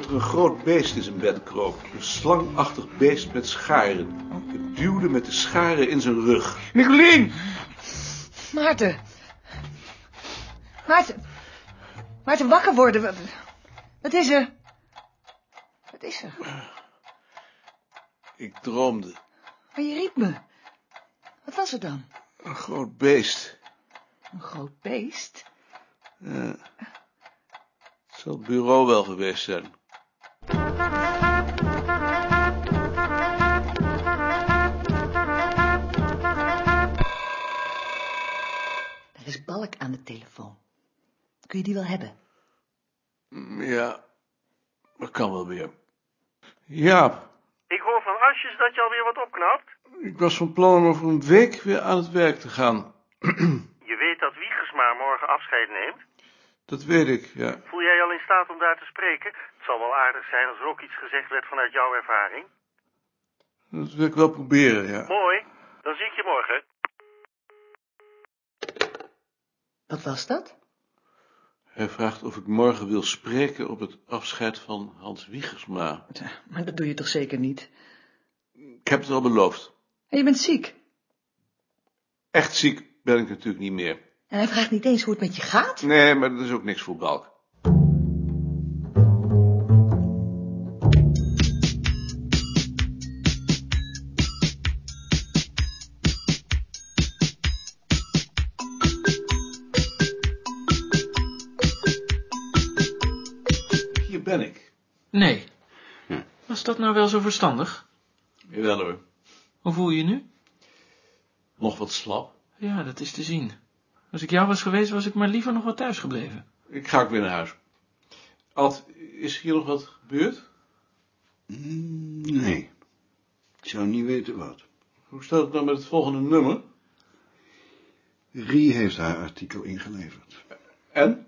Dat er een groot beest in zijn bed kroop. Een slangachtig beest met scharen. Het duwde met de scharen in zijn rug. Nicolien! Maarten. Maarten. Maarten, wakker worden. Wat, wat is er? Wat is er? Ik droomde. Maar je riep me. Wat was er dan? Een groot beest. Een groot beest? Ja. Het zal het bureau wel geweest zijn. Aan de telefoon. Kun je die wel hebben? Ja, dat kan wel weer. Ja, Ik hoor van Asjes dat je alweer wat opknapt. ik was van plan om over een week weer aan het werk te gaan. Je weet dat Wiegersma morgen afscheid neemt. Dat weet ik, ja. Voel jij je al in staat om daar te spreken? Het zal wel aardig zijn als er ook iets gezegd werd vanuit jouw ervaring. Dat wil ik wel proberen, ja. Mooi, dan zie ik je morgen. Wat was dat? Hij vraagt of ik morgen wil spreken op het afscheid van Hans Wiegersma. Maar dat doe je toch zeker niet? Ik heb het al beloofd. En je bent ziek. Echt ziek ben ik natuurlijk niet meer. En hij vraagt niet eens hoe het met je gaat? Nee, maar dat is ook niks voor Balk. Was dat nou wel zo verstandig? Jawel hoor. Hoe voel je je nu? Nog wat slap. Ja, dat is te zien. Als ik jou was geweest, was ik maar liever nog wat thuis gebleven. Ik ga ook weer naar huis. Alt, is hier nog wat gebeurd? Mm, Nee. Ik zou niet weten wat. Hoe staat het nou met het volgende nummer? Rie heeft haar artikel ingeleverd. En?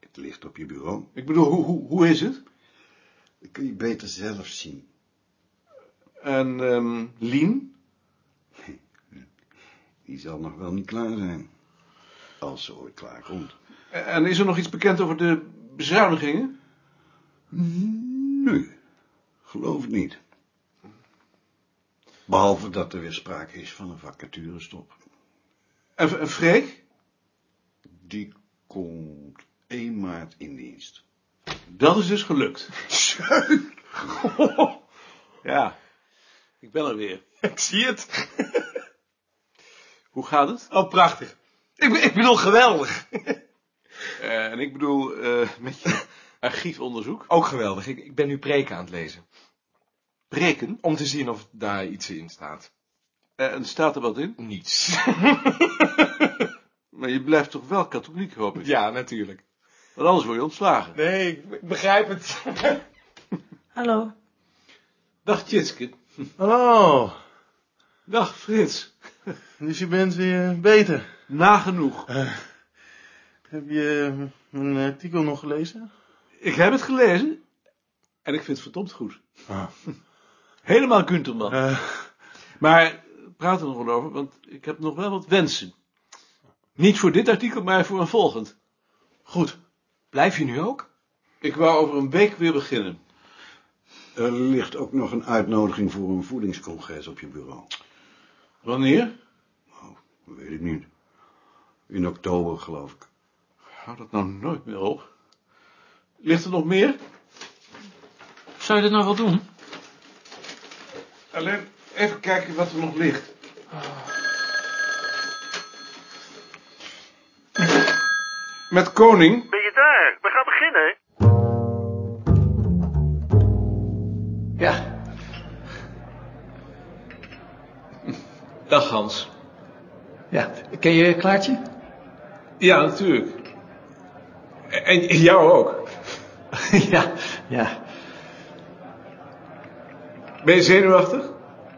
Het ligt op je bureau. Ik bedoel, hoe, hoe, hoe is het? Dat kun je beter zelf zien. En ehm Lien? Die zal nog wel niet klaar zijn. Als ze ooit klaar komt. En is er nog iets bekend over de bezuinigingen? Nee, geloof het niet. Behalve dat er weer sprake is van een vacaturestop. En, en Freek? Die komt 1 maart in dienst. Dat is dus gelukt. ja, ik ben er weer. Ik zie het. Hoe gaat het? Oh, prachtig. Ik, ik bedoel, geweldig. Eh, en ik bedoel, eh, met je archiefonderzoek. Ook geweldig. Ik, ik ben nu preken aan het lezen. Breken? Om te zien of daar iets in staat. Eh, en staat er wat in? Niets. Maar je blijft toch wel katholiek, hoop ik? ja, natuurlijk. Want anders word je ontslagen. Nee, ik, begrijp het. Hallo. Dag Tjitske. Hallo, Dag Frits. dus je bent weer beter. Nagenoeg. Heb je mijn artikel nog gelezen? Ik heb het gelezen. En ik vind het verdomd goed. Ah. Helemaal Kunterman. Eh, Maar praat er nog wel over, want ik heb nog wel wat wensen. Niet voor dit artikel, maar voor een volgend. Goed. Blijf je nu ook? Ik wou over een week weer beginnen. Er ligt ook nog een uitnodiging voor een voedingscongres op je bureau. Wanneer? Weet ik niet. In oktober, geloof ik. Hou dat nou nooit meer op. Ligt er nog meer? Zou je dit nou wel doen? Alleen even kijken wat er nog ligt. Met koning? Daar? We gaan beginnen. Ja. Dag Hans. Ja. Ken je Klaartje? Ja, natuurlijk. En jou ook. ja. Ja. Ben je zenuwachtig?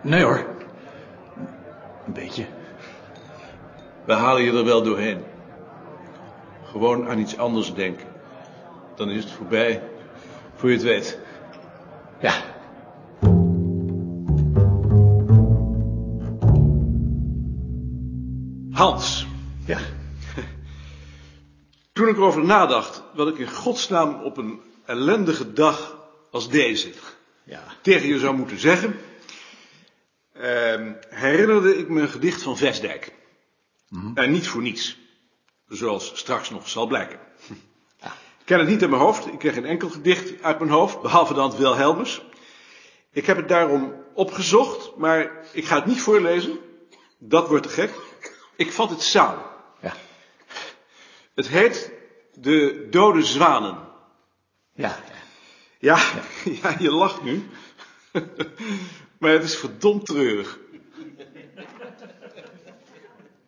Nee hoor. Een beetje. We halen je er wel doorheen. Gewoon aan iets anders denken. Dan is het voorbij, voor je het weet. Ja. Hans. Ja. Toen ik erover nadacht wat ik in godsnaam op een ellendige dag als deze Ja. tegen je zou moeten zeggen, ehm, herinnerde ik me een gedicht van Vesdijk. En niet voor niets, zoals straks nog zal blijken. Ik ken het niet in mijn hoofd, ik kreeg geen enkel gedicht uit mijn hoofd, behalve dan Wilhelmus. Ik heb het daarom opgezocht, maar ik ga het niet voorlezen. Dat wordt te gek. Ik vat het samen. Ja. Het heet De Dode Zwanen. Ja. Ja, ja, je lacht nu. maar het is verdomd treurig.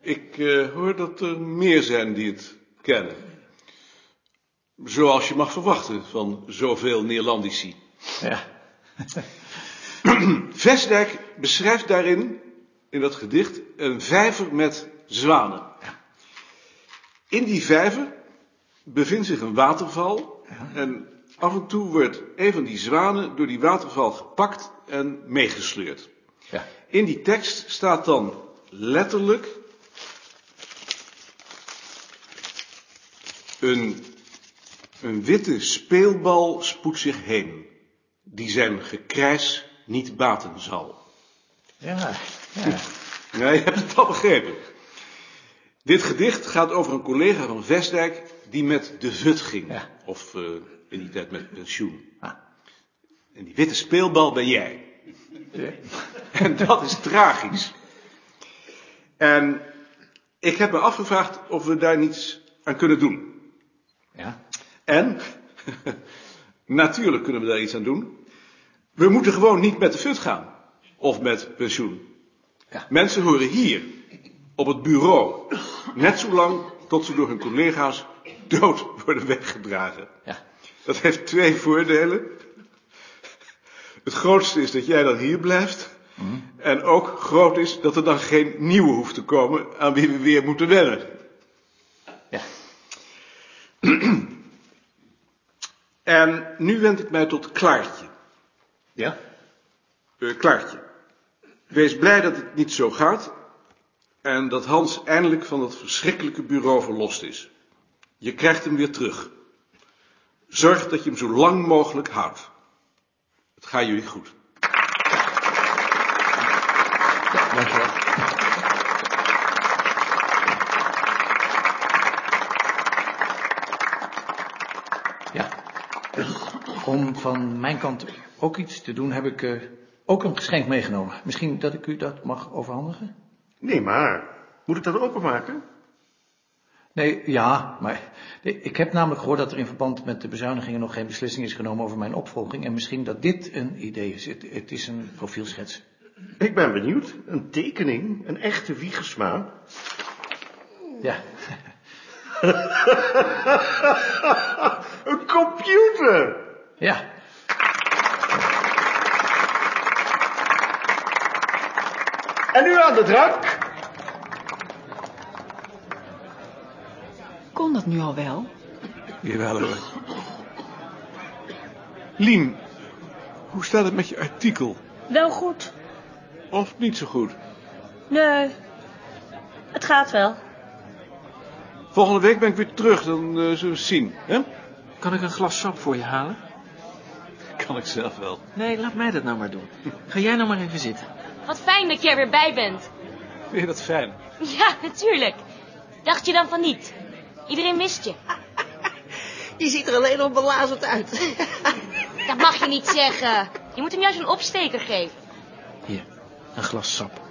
Ik eh, hoor dat er meer zijn die het kennen. Zoals je mag verwachten van zoveel Neerlandici. Ja. Vestdijk beschrijft daarin, in dat gedicht, een vijver met zwanen. In die vijver bevindt zich een waterval en af en toe wordt een van die zwanen door die waterval gepakt en meegesleurd. Ja. In die tekst staat dan letterlijk een, een witte speelbal spoedt zich heen, die zijn gekrijs niet baten zal. Ja. Ja. Ja, je hebt het al begrepen. Dit gedicht gaat over een collega van Vestdijk die met de VUT ging. Ja. Of eh, in die tijd met pensioen. Ah. En die witte speelbal ben jij. En dat is tragisch. En ik heb me afgevraagd of we daar niets aan kunnen doen. Ja. En, natuurlijk kunnen we daar iets aan doen. We moeten gewoon niet met de fut gaan. Of met pensioen. Ja. Mensen horen hier, op het bureau, net zo lang tot ze door hun collega's dood worden weggedragen. Ja. Dat heeft twee voordelen. Het grootste is dat jij dan hier blijft. En ook groot is dat er dan geen nieuwe hoeft te komen aan wie we weer moeten wennen. En nu wend ik mij tot Klaartje. Ja. Eh, Klaartje, wees blij dat het niet zo gaat en dat Hans eindelijk van dat verschrikkelijke bureau verlost is. Je krijgt hem weer terug. Zorg dat je hem zo lang mogelijk houdt. Het gaat jullie goed. Dankjewel. Om van mijn kant ook iets te doen, heb ik eh, ook een geschenk meegenomen. Misschien dat ik u dat mag overhandigen? Nee, maar. Moet ik dat openmaken? Nee, ja, maar ik heb namelijk gehoord dat er in verband met de bezuinigingen nog geen beslissing is genomen over mijn opvolging. En misschien dat dit een idee is. Het, het is een profielschets. Ik ben benieuwd. Een tekening. Een echte wiegersma. Ja, Een computer! Ja, En nu aan de drank. Kon dat nu al wel? Jawel hoor. Lien, hoe staat het met je artikel? Wel goed. Of niet zo goed? Nee. Het gaat wel. Volgende week ben ik weer terug, dan eh, zullen we het zien. Hè? Kan ik een glas sap voor je halen? Kan ik zelf wel. Nee, laat mij dat nou maar doen. Ga jij nou maar even zitten. Wat fijn dat je er weer bij bent. Vind je dat fijn? Ja, natuurlijk. Dacht je dan van niet? Iedereen mist je. Je ziet er alleen nog belazerd uit. Dat mag je niet zeggen. Je moet hem juist een opsteker geven. Hier, een glas sap.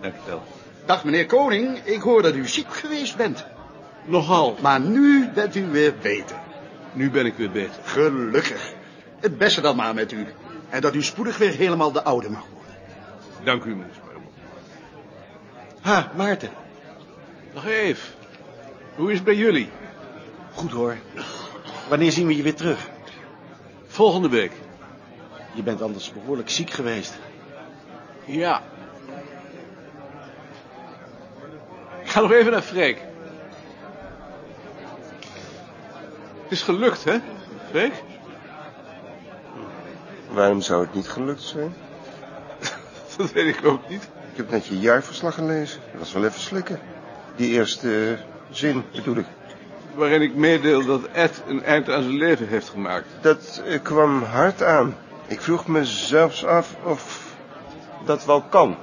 Dankjewel. Dag meneer Koning, ik hoor dat u ziek geweest bent. Nogal. Maar nu bent u weer beter. Nu ben ik weer beter. Gelukkig. Het beste dan maar met u. En dat u spoedig weer helemaal de oude mag worden. Dank u, meneer. Ha, Maarten. Nog even. Hoe is het bij jullie? Goed hoor. Wanneer zien we je weer terug? Volgende week. Je bent anders behoorlijk ziek geweest. Ja. Ik ga nog even naar Freek. Het is gelukt, hè, Freek? Waarom zou het niet gelukt zijn? Dat weet ik ook niet. Ik heb net je jaarverslag gelezen. Dat was wel even slikken. Die eerste eh, zin bedoel ik. waarin ik meedeel dat Ed een eind aan zijn leven heeft gemaakt. Dat eh, kwam hard aan. Ik vroeg me zelfs af of dat wel kan.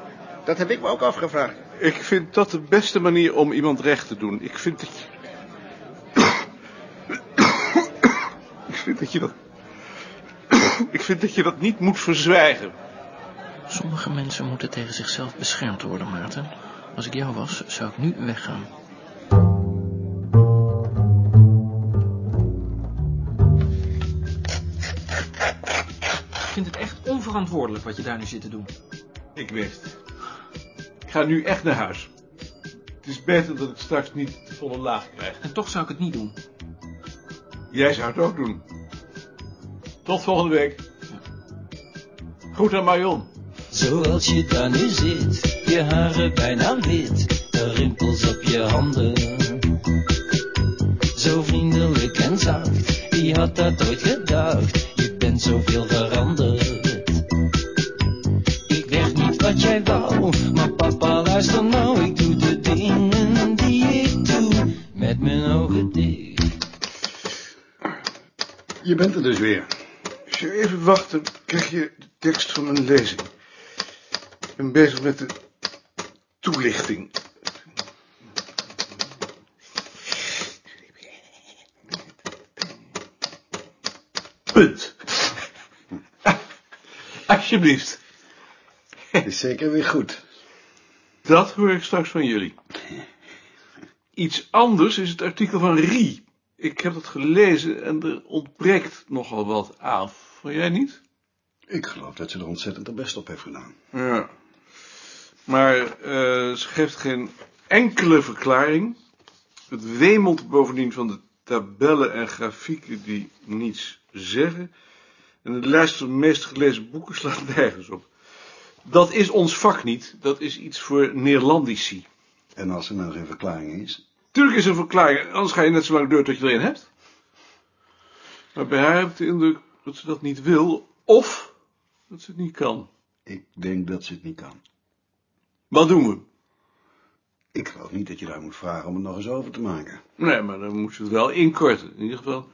Dat heb ik me ook afgevraagd. Ik vind dat de beste manier om iemand recht te doen. Ik vind dat je... ik vind dat je dat... ik vind dat je dat niet moet verzwijgen. Sommige mensen moeten tegen zichzelf beschermd worden, Maarten. Als ik jou was, zou ik nu weggaan. Ik vind het echt onverantwoordelijk wat je daar nu zit te doen. Ik weet het. Ik ga nu echt naar huis. Het is beter dat ik straks niet de volle laag krijg. En toch zou ik het niet doen. Jij zou het ook doen. Tot volgende week. Goed aan Marion. Zoals je daar nu zit, je haren bijna wit, de rimpels op je handen. Zo vriendelijk en zacht, wie had dat ooit gedacht? Je bent zoveel veranderd. Ik werd niet wat jij wou, maar papa luister nou, ik doe de dingen die ik doe, met mijn ogen dicht. Je bent er dus weer. Als je even wacht, dan krijg je de tekst van een lezing. Ik ben bezig met de toelichting. Punt. Alsjeblieft. Is zeker weer goed. Dat hoor ik straks van jullie. Iets anders is het artikel van Rie. Ik heb het gelezen en er ontbreekt nogal wat aan. Vond jij niet? Ik geloof dat ze er ontzettend haar best op heeft gedaan. Ja. Maar eh, ze geeft geen enkele verklaring. Het wemelt bovendien van de tabellen en grafieken die niets zeggen. En de lijst van de meest gelezen boeken slaat nergens op. Dat is ons vak niet. Dat is iets voor Neerlandici. En als er nou geen verklaring is? Tuurlijk is er een verklaring, anders ga je net zo lang door tot je erin hebt. Maar bij haar heb ik de indruk dat ze dat niet wil, of dat ze het niet kan. Ik denk dat ze het niet kan. Wat doen we? Ik geloof niet dat je daar moet vragen om het nog eens over te maken. Nee, maar dan moet je het wel inkorten. In ieder geval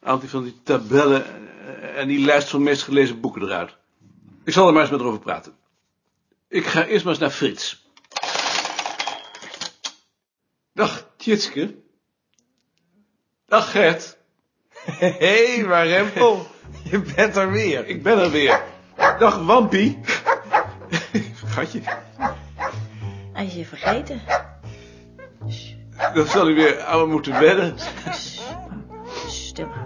een aantal van die tabellen en die lijst van meest gelezen boeken eruit. Ik zal er maar eens met over praten. Ik ga eerst maar eens naar Frits. Dag, Tjitske. Dag, Gert. Hé, hey, maar Rempel, Je bent er weer. Ik ben er weer. Dag, Wampie. Gatje. Hij is je vergeten. Dan zal hij weer aan moeten wennen. Stil.